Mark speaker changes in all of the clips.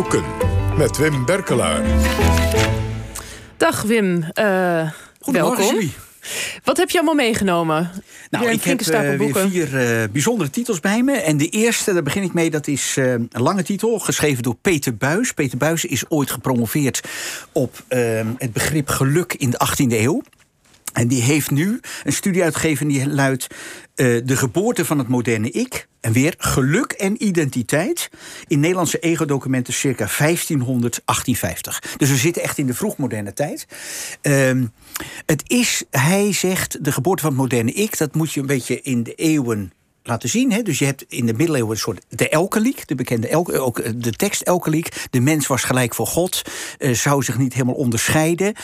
Speaker 1: boeken met Wim Berkelaar.
Speaker 2: Dag Wim, uh, welkom. Wat heb je allemaal meegenomen?
Speaker 3: Nou, ik heb uh, weer vier uh, bijzondere titels bij me. En de eerste, daar begin ik mee, dat is uh, een lange titel, geschreven door Peter Buis. Peter Buis is ooit gepromoveerd op het begrip geluk in de 18e eeuw. En die heeft nu een studie uitgegeven die luidt... Uh, de geboorte van het moderne ik. En weer geluk en identiteit in Nederlandse ego-documenten circa 1500, 1850. Dus we zitten echt in de vroegmoderne tijd. Uh, het is, hij zegt, de geboorte van het moderne ik... dat moet je een beetje in de eeuwen laten zien. Hè? Dus je hebt in de middeleeuwen een soort de Elkeliek, de bekende elke, ook de tekst Elkeliek. De mens was gelijk voor God, zou zich niet helemaal onderscheiden.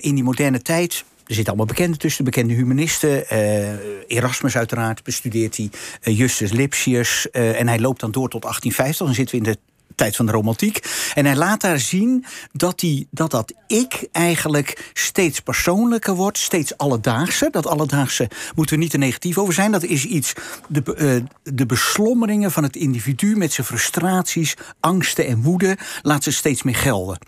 Speaker 3: In die moderne tijd er zitten allemaal bekenden tussen, bekende humanisten. Uh, Erasmus uiteraard bestudeert hij. Uh, Justus Lipsius. Uh, en hij loopt dan door tot 1850. Dan zitten we in de tijd van de romantiek. En hij laat daar zien dat, die, dat dat ik eigenlijk steeds persoonlijker wordt, steeds alledaagse. Dat alledaagse moeten we niet te negatief over zijn. Dat is iets, de, de beslommeringen van het individu met zijn frustraties, angsten en woede, laat ze steeds meer gelden.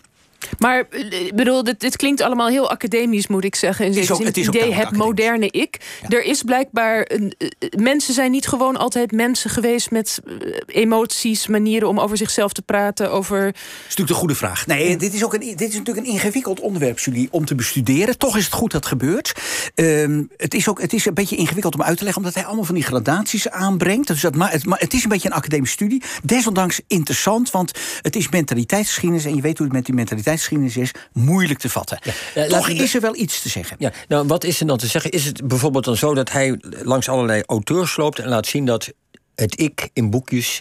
Speaker 2: Maar ik bedoel, dit, dit, klinkt allemaal heel academisch, moet ik zeggen. Het, is ook, het, idee, het moderne ik. Er is blijkbaar. Een, mensen zijn niet gewoon altijd mensen geweest met emoties, manieren om over zichzelf te praten. Over... Dat
Speaker 3: is natuurlijk de goede vraag. Nee, dit is, ook een, dit is natuurlijk een ingewikkeld onderwerp, Julie, om te bestuderen. Toch is het goed dat het gebeurt. Um, het, is ook, het is een beetje ingewikkeld om uit te leggen, omdat hij allemaal van die gradaties aanbrengt. Dus dat, het, het is een beetje een academische studie. Desondanks interessant, want het is mentaliteitsgeschiedenis en je weet hoe het met die mentaliteit tijdsgeschiedenis is moeilijk te vatten. Ja, Toch is er wel iets te zeggen.
Speaker 4: Ja, nou, wat is er dan te zeggen? Is het bijvoorbeeld dan zo dat hij langs allerlei auteurs loopt en laat zien dat het ik in boekjes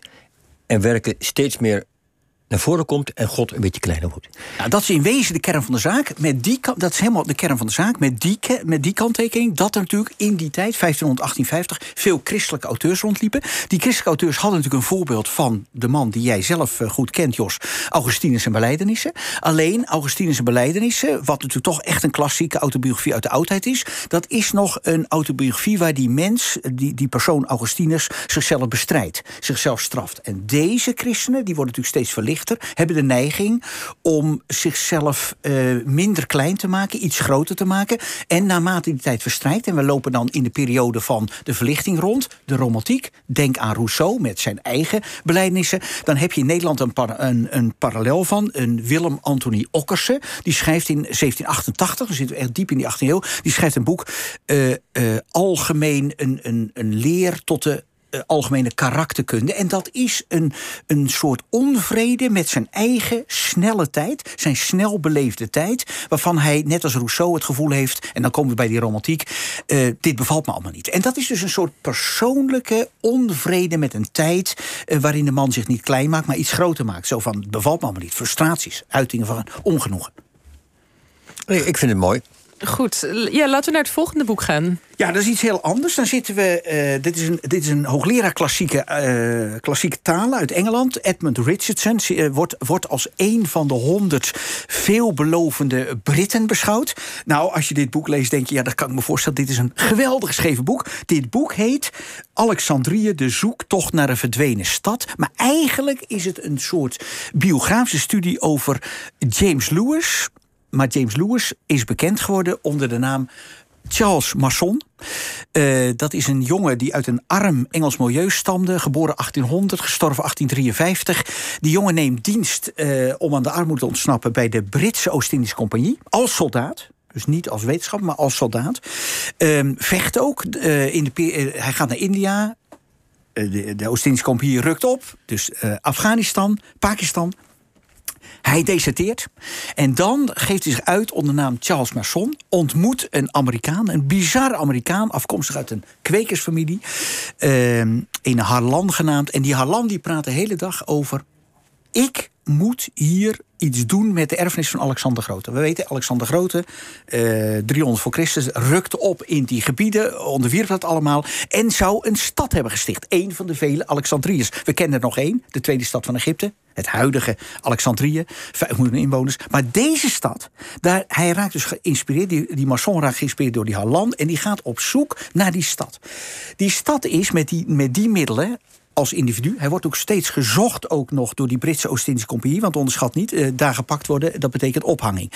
Speaker 4: en werken steeds meer naar voren komt en God een beetje kleiner wordt.
Speaker 3: Nou, dat is in wezen de kern van de zaak. Met die, dat is helemaal de kern van de zaak. Met die, met die kanttekening dat er natuurlijk in die tijd, 1550, veel christelijke auteurs rondliepen. Die christelijke auteurs hadden natuurlijk een voorbeeld van de man die jij zelf eh, goed kent, Jos. Augustinus en Beleidenissen. Alleen Augustinus en Beleidenissen, wat natuurlijk toch echt een klassieke autobiografie uit de oudheid is, dat is nog een autobiografie waar die mens, die, die persoon Augustinus, zichzelf bestrijdt, zichzelf straft. En deze christenen, die worden natuurlijk steeds verlicht hebben de neiging om zichzelf uh, minder klein te maken, iets groter te maken. En naarmate die tijd verstrijkt, en we lopen dan in de periode van de verlichting rond, de romantiek. Denk aan Rousseau met zijn eigen beleidnissen. Dan heb je in Nederland een, een, een parallel van. Een Willem Anthony Okkersen. Die schrijft in 1788, dan zitten echt diep in die 18e eeuw. Die schrijft een boek. Uh, uh, algemeen een, een, een leer tot de uh, algemene karakterkunde. En dat is een, een soort onvrede met zijn eigen snelle tijd, zijn snel beleefde tijd, waarvan hij, net als Rousseau, het gevoel heeft, en dan komen we bij die romantiek, uh, dit bevalt me allemaal niet. En dat is dus een soort persoonlijke onvrede met een tijd uh, waarin de man zich niet klein maakt, maar iets groter maakt. Zo van, het bevalt me allemaal niet. Frustraties, uitingen van ongenoegen.
Speaker 4: Ik vind het mooi.
Speaker 2: Goed, ja, laten we naar het volgende boek gaan.
Speaker 3: Ja, dat is iets heel anders. Dan zitten we. Uh, dit, is een, dit is een hoogleraar klassieke, uh, klassieke talen uit Engeland. Edmund Richardson uh, wordt, wordt als een van de honderd veelbelovende Britten beschouwd. Nou, als je dit boek leest, denk je, ja, dat kan ik me voorstellen. Dit is een geweldig geschreven boek. Dit boek heet Alexandrië, de zoektocht naar een verdwenen stad. Maar eigenlijk is het een soort biografische studie over James Lewis maar James Lewis is bekend geworden onder de naam Charles Masson. Uh, dat is een jongen die uit een arm Engels milieu stamde. Geboren 1800, gestorven 1853. Die jongen neemt dienst uh, om aan de armoede te ontsnappen... bij de Britse Oost-Indische Compagnie. Als soldaat. Dus niet als wetenschap, maar als soldaat. Uh, vecht ook. Uh, in de, hij gaat naar India. de, de Oost-Indische Compagnie rukt op. Dus Afghanistan, Pakistan, hij deserteert. En dan geeft hij zich uit onder de naam Charles Masson. Ontmoet een Amerikaan, een bizar Amerikaan, afkomstig uit een kwekersfamilie. Uh, een Harlan genaamd. En die Harlan die praat de hele dag over. Ik moet hier iets doen met de erfenis van Alexander Grote. We weten, Alexander Grote, uh, 300 voor Christus, rukte op in die gebieden, onderwierp dat allemaal... en zou een stad hebben gesticht. Een van de vele Alexandriërs. We kennen er nog één, de tweede stad van Egypte. Het huidige Alexandrië, 5 miljoen inwoners. Maar deze stad, daar, hij raakt dus geïnspireerd... die, die maçon raakt geïnspireerd door die Harlan... en die gaat op zoek naar die stad. Die stad is met die, met die middelen als individu. Hij wordt ook steeds gezocht, ook nog door die Britse Oost-Indische Compagnie. Want onderschat niet, uh, daar gepakt worden, dat betekent ophanging.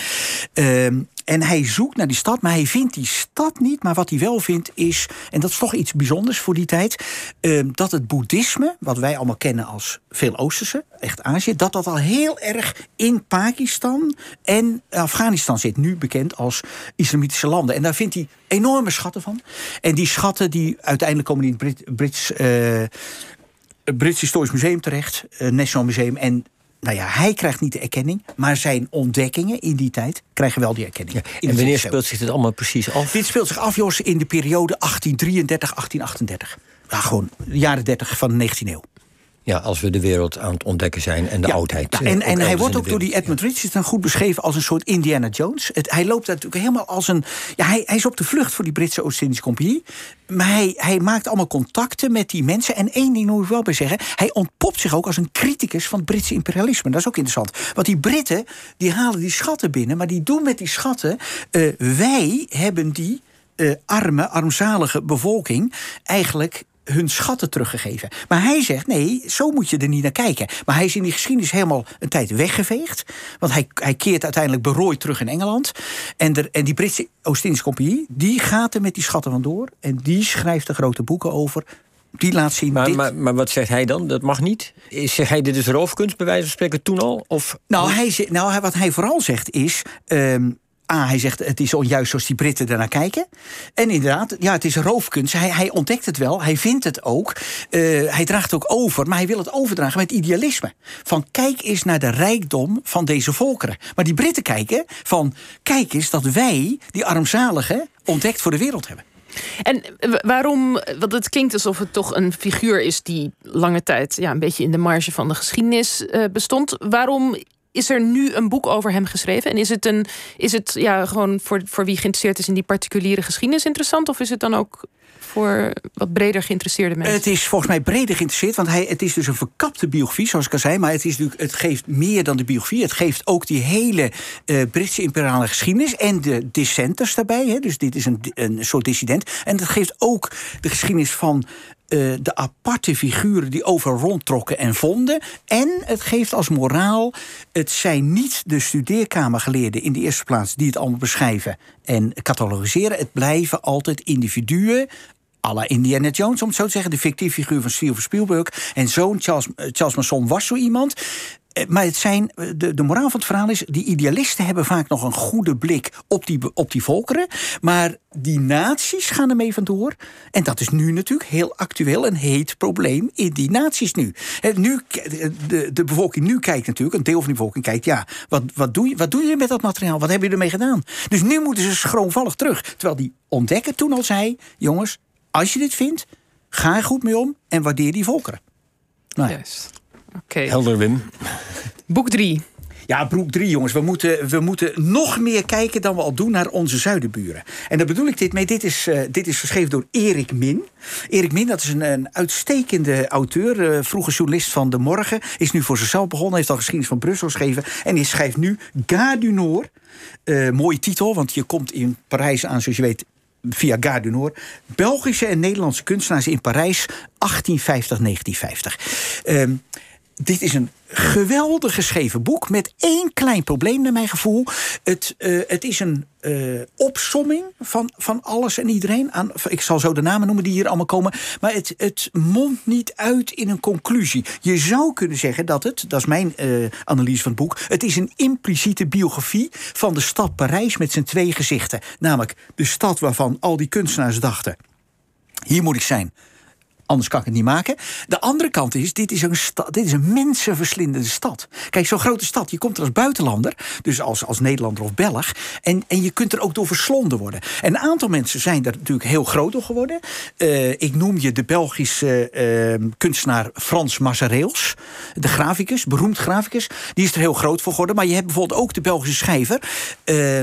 Speaker 3: Ehm, en hij zoekt naar die stad, maar hij vindt die stad niet. Maar wat hij wel vindt is, en dat is toch iets bijzonders voor die tijd, ehm, dat het boeddhisme, wat wij allemaal kennen als veel Oosterse, echt Azië, dat dat al heel erg in Pakistan en Afghanistan zit. Nu bekend als islamitische landen. En daar vindt hij enorme schatten van. En die schatten die uiteindelijk komen in het Brit Brits. Historisch Museum terecht, uh, National Museum. En nou ja, hij krijgt niet de erkenning, maar zijn ontdekkingen in die tijd krijgen wel die erkenning.
Speaker 4: Ja, en wanneer speelt zich dit allemaal precies af?
Speaker 3: Dit speelt zich af, Jos, in de periode 1833-1838. Ja, gewoon de jaren 30 van de 19e eeuw.
Speaker 4: Ja, als we de wereld aan het ontdekken zijn en de oudheid.
Speaker 3: Ja, en, en hij wordt ook door die Edmund Richardson goed beschreven als een soort Indiana Jones. Het, hij loopt natuurlijk helemaal als een. Ja, hij, hij is op de vlucht voor die Britse Oost-Indische Compagnie. Maar hij, hij maakt allemaal contacten met die mensen. En één ding moet ik wel bij zeggen: hij ontpopt zich ook als een criticus van het Britse imperialisme. Dat is ook interessant. Want die Britten die halen die schatten binnen, maar die doen met die schatten. Uh, wij hebben die. Uh, arme, armzalige bevolking eigenlijk hun schatten teruggegeven. Maar hij zegt, nee, zo moet je er niet naar kijken. Maar hij is in die geschiedenis helemaal een tijd weggeveegd. Want hij, hij keert uiteindelijk berooid terug in Engeland. En, er, en die Britse Oost-Indische Compagnie... die gaat er met die schatten vandoor. En die schrijft de grote boeken over die laat zien.
Speaker 4: Maar, maar, maar, wat zegt hij dan? Dat mag niet? Zegt hij dit is roofkunst, bij wijze van spreken, toen al? Of...
Speaker 3: Nou, hij, nou, wat hij vooral zegt is. Ehm, A, hij zegt het is onjuist zoals die Britten ernaar kijken. En inderdaad, ja, het is roofkunst. Hij, hij ontdekt het wel, hij vindt het ook. Uh, hij draagt het ook over, maar hij wil het overdragen met idealisme. Van kijk eens naar de rijkdom van deze volkeren. Maar die Britten kijken van kijk eens dat wij, die armzaligen, ontdekt voor de wereld hebben.
Speaker 2: En waarom, want het klinkt alsof het toch een figuur is die lange tijd ja, een beetje in de marge van de geschiedenis uh, bestond. Waarom is er nu een boek over hem geschreven? En is het, een, is het ja, gewoon voor, voor wie geïnteresseerd is in die particuliere geschiedenis interessant? Of is het dan ook voor wat breder geïnteresseerde mensen?
Speaker 3: Het is volgens mij breder geïnteresseerd, want hij, het is dus een verkapte biografie, zoals ik al zei. Maar het, is natuurlijk, het geeft meer dan de biografie. Het geeft ook die hele uh, Britse imperiale geschiedenis en de dissenters daarbij. Hè. Dus dit is een, een soort dissident. En het geeft ook de geschiedenis van uh, de aparte figuren die over rondtrokken en vonden. En het geeft als moraal: het zijn niet de studeerkamergeleerden in de eerste plaats die het allemaal beschrijven en catalogiseren. Het blijven altijd individuen. à la Indiana Jones, om het zo te zeggen. De fictieve figuur van Steven Spielberg. En zoon Charles, Charles Masson was zo iemand. Eh, maar het zijn, eh, de, de moraal van het verhaal is... die idealisten hebben vaak nog een goede blik op die, op die volkeren... maar die naties gaan ermee vandoor. En dat is nu natuurlijk heel actueel, een heet probleem in die naties nu. nu de, de bevolking nu kijkt natuurlijk, een deel van die bevolking kijkt... ja, wat, wat, doe je, wat doe je met dat materiaal? Wat hebben je ermee gedaan? Dus nu moeten ze schroomvallig terug. Terwijl die ontdekker toen al zei... jongens, als je dit vindt, ga er goed mee om en waardeer die volkeren.
Speaker 2: Nou, Juist. Okay.
Speaker 4: Helder, Wim.
Speaker 2: Boek 3.
Speaker 3: Ja, boek 3, jongens. We moeten, we moeten nog meer kijken dan we al doen naar onze zuidenburen. En daar bedoel ik dit mee. Dit is, uh, dit is geschreven door Erik Min. Erik Min, dat is een, een uitstekende auteur. Uh, vroeger journalist van De Morgen. Is nu voor zichzelf begonnen. Heeft al geschiedenis van Brussel geschreven. En hij schrijft nu Gare du Nord. Uh, mooie titel, want je komt in Parijs aan, zoals je weet, via Gare du Nord. Belgische en Nederlandse kunstenaars in Parijs 1850-1950. Dit is een geweldig geschreven boek met één klein probleem naar mijn gevoel. Het, uh, het is een uh, opsomming van, van alles en iedereen. Aan, ik zal zo de namen noemen die hier allemaal komen. Maar het, het mondt niet uit in een conclusie. Je zou kunnen zeggen dat het, dat is mijn uh, analyse van het boek... het is een impliciete biografie van de stad Parijs met zijn twee gezichten. Namelijk de stad waarvan al die kunstenaars dachten... hier moet ik zijn Anders kan ik het niet maken. De andere kant is, dit is een, dit is een mensenverslindende stad. Kijk, zo'n grote stad, je komt er als buitenlander, dus als, als Nederlander of Belg, en, en je kunt er ook door verslonden worden. En een aantal mensen zijn er natuurlijk heel groot door geworden. Uh, ik noem je de Belgische uh, kunstenaar Frans Mazareels, de graficus, beroemd graficus. Die is er heel groot voor geworden. Maar je hebt bijvoorbeeld ook de Belgische schrijver. Uh,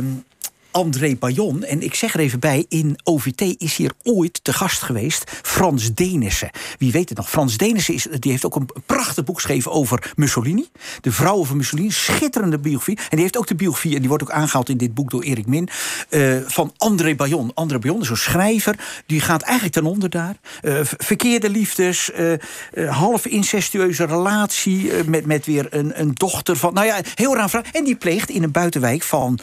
Speaker 3: André Bayon. En ik zeg er even bij, in OVT is hier ooit te gast geweest Frans Denissen. Wie weet het nog? Frans Denissen is, die heeft ook een prachtig boek geschreven over Mussolini. De vrouwen van Mussolini, schitterende biografie. En die heeft ook de biografie, en die wordt ook aangehaald in dit boek door Erik Min, uh, van André Bayon. André Bayon is een schrijver, die gaat eigenlijk ten onder daar. Uh, verkeerde liefdes, uh, half incestueuze relatie met, met weer een, een dochter van. Nou ja, heel raar vraag. En die pleegt in een buitenwijk van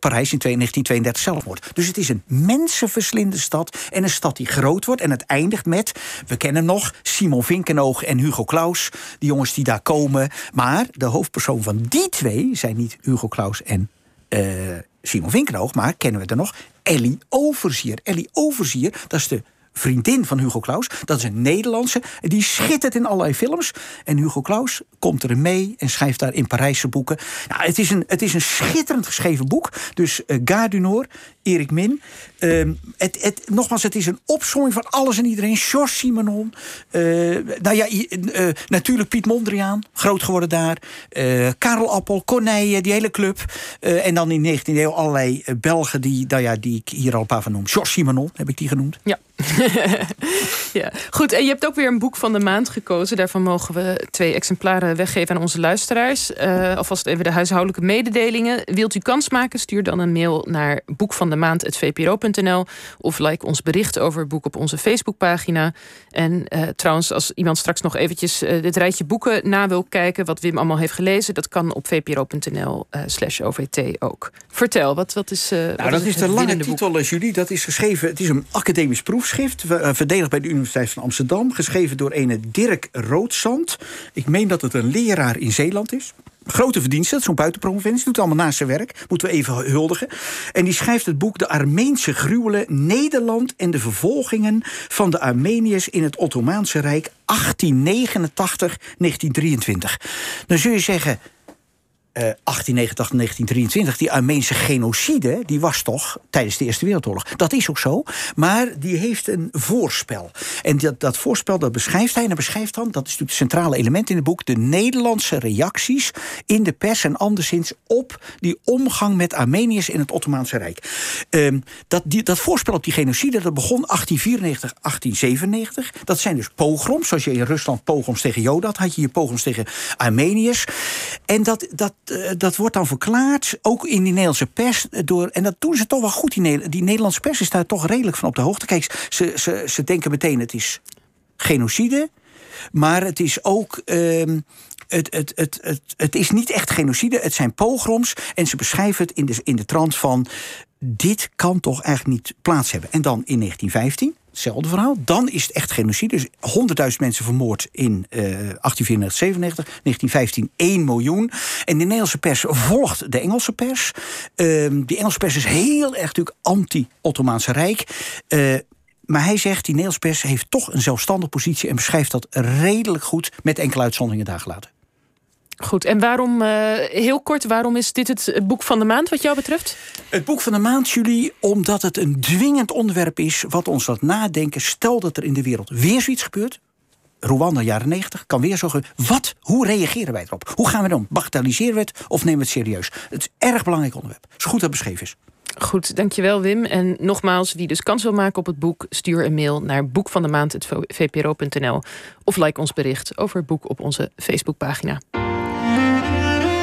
Speaker 3: Parijs in 1932 zelfmoord. Dus het is een mensenverslinde stad. En een stad die groot wordt. En het eindigt met, we kennen nog, Simon Vinkenoog en Hugo Claus. Die jongens die daar komen. Maar de hoofdpersoon van die twee zijn niet Hugo Claus en uh, Simon Vinkenoog. Maar kennen we er nog? Ellie Overzier. Ellie Overzier, dat is de vriendin van Hugo Claus. Dat is een Nederlandse. Die schittert in allerlei films. En Hugo Claus komt er mee en schrijft daar in Parijse boeken. Nou, het, is een, het is een schitterend geschreven boek. Dus uh, Gare du Nord, Erik Min. Uh, het, het, nogmaals, het is een opzomming van alles en iedereen. Georges Simenon. Uh, nou ja, uh, natuurlijk Piet Mondriaan, groot geworden daar. Karel Appel, Corneille, die hele club. en dan in de 19e eeuw allerlei Belgen die, nou ja, die ik hier al een paar van noem. Georges Simenon heb ik die genoemd.
Speaker 2: Ja. ja, goed. En je hebt ook weer een boek van de maand gekozen. Daarvan mogen we twee exemplaren weggeven aan onze luisteraars. Uh, alvast even de huishoudelijke mededelingen. Wilt u kans maken? Stuur dan een mail naar boekvandemaand.vpro.nl of like ons bericht over het boek op onze Facebookpagina. En uh, trouwens, als iemand straks nog eventjes uh, dit rijtje boeken na wil kijken... wat Wim allemaal heeft gelezen, dat kan op vpro.nl slash OVT ook. Vertel, wat, wat is...
Speaker 3: nou,
Speaker 2: wat
Speaker 3: dat
Speaker 2: is,
Speaker 3: de lange titel, Julie. Dat is geschreven, het is een academisch proef schrift, eh, verdedigd bij de Universiteit van Amsterdam. Geschreven door ene Dirk Roodzand. Ik meen dat het een leraar in Zeeland is. Grote verdienste, zo'n buitenpromoventie. Doet allemaal naast zijn werk. Moeten we even huldigen. En die schrijft het boek De Armeense gruwelen, Nederland en de vervolgingen van de Armeniërs in het Ottomaanse Rijk 1889-1923. Dan zul je zeggen, 1889, eh, 1923, die Armeense genocide, die was toch tijdens de Eerste Wereldoorlog. Dat is ook zo, maar die heeft een voorspel. En dat, dat voorspel dat beschrijft hij, en hij beschrijft dan, dat is natuurlijk het centrale element in het boek, de Nederlandse reacties in de pers en anderszins op die omgang met Armeniërs in het Ottomaanse Rijk. Um, dat, die, dat voorspel op die genocide, dat begon 1894, 1897. Dat zijn dus pogroms, zoals je in Rusland pogroms tegen Joden had, had je hier pogroms tegen Armeniërs. En dat, dat dat wordt dan verklaard, ook in die Nederlandse pers. Eh, door, en dat doen ze toch wel goed. Die, Nederlandse pers is daar toch redelijk van op de hoogte. Kijk, ze, ze, ze denken meteen het is genocide. Maar het is ook. Uh, het, het, het, het, het is niet echt genocide, het zijn pogroms. En ze beschrijven het in de, in de trant van. Dit kan toch eigenlijk niet plaats hebben. En dan in 1915 Hetzelfde verhaal. Dan is het echt genocide. Dus 100.000 mensen vermoord in uh, 1894, 97. 1915 1 miljoen. En de Nederlandse pers volgt de Engelse pers. Uh, die Engelse pers is heel erg natuurlijk anti-Ottomaanse Rijk. Uh, maar hij zegt, die Nederlandse pers heeft toch een zelfstandige positie... en beschrijft dat redelijk goed met enkele uitzonderingen daar gelaten.
Speaker 2: Goed, en waarom, uh, heel kort, waarom is dit het boek van de maand wat jou betreft?
Speaker 3: Het boek van de maand, jullie, omdat het een dwingend onderwerp is... wat ons laat nadenken, stel dat er in de wereld weer zoiets gebeurt... Rwanda, jaren 90, kan weer zorgen. Wat, hoe reageren wij erop? Hoe gaan we dan? Bagatelliseren we het of nemen we het serieus? Het is een erg belangrijk onderwerp. Zo goed dat beschreven is.
Speaker 2: Goed, dankjewel Wim. En nogmaals, wie dus kans wil maken op het boek... stuur een mail naar boekvandemaand.vpro.nl... of like ons bericht over het boek op onze Facebookpagina.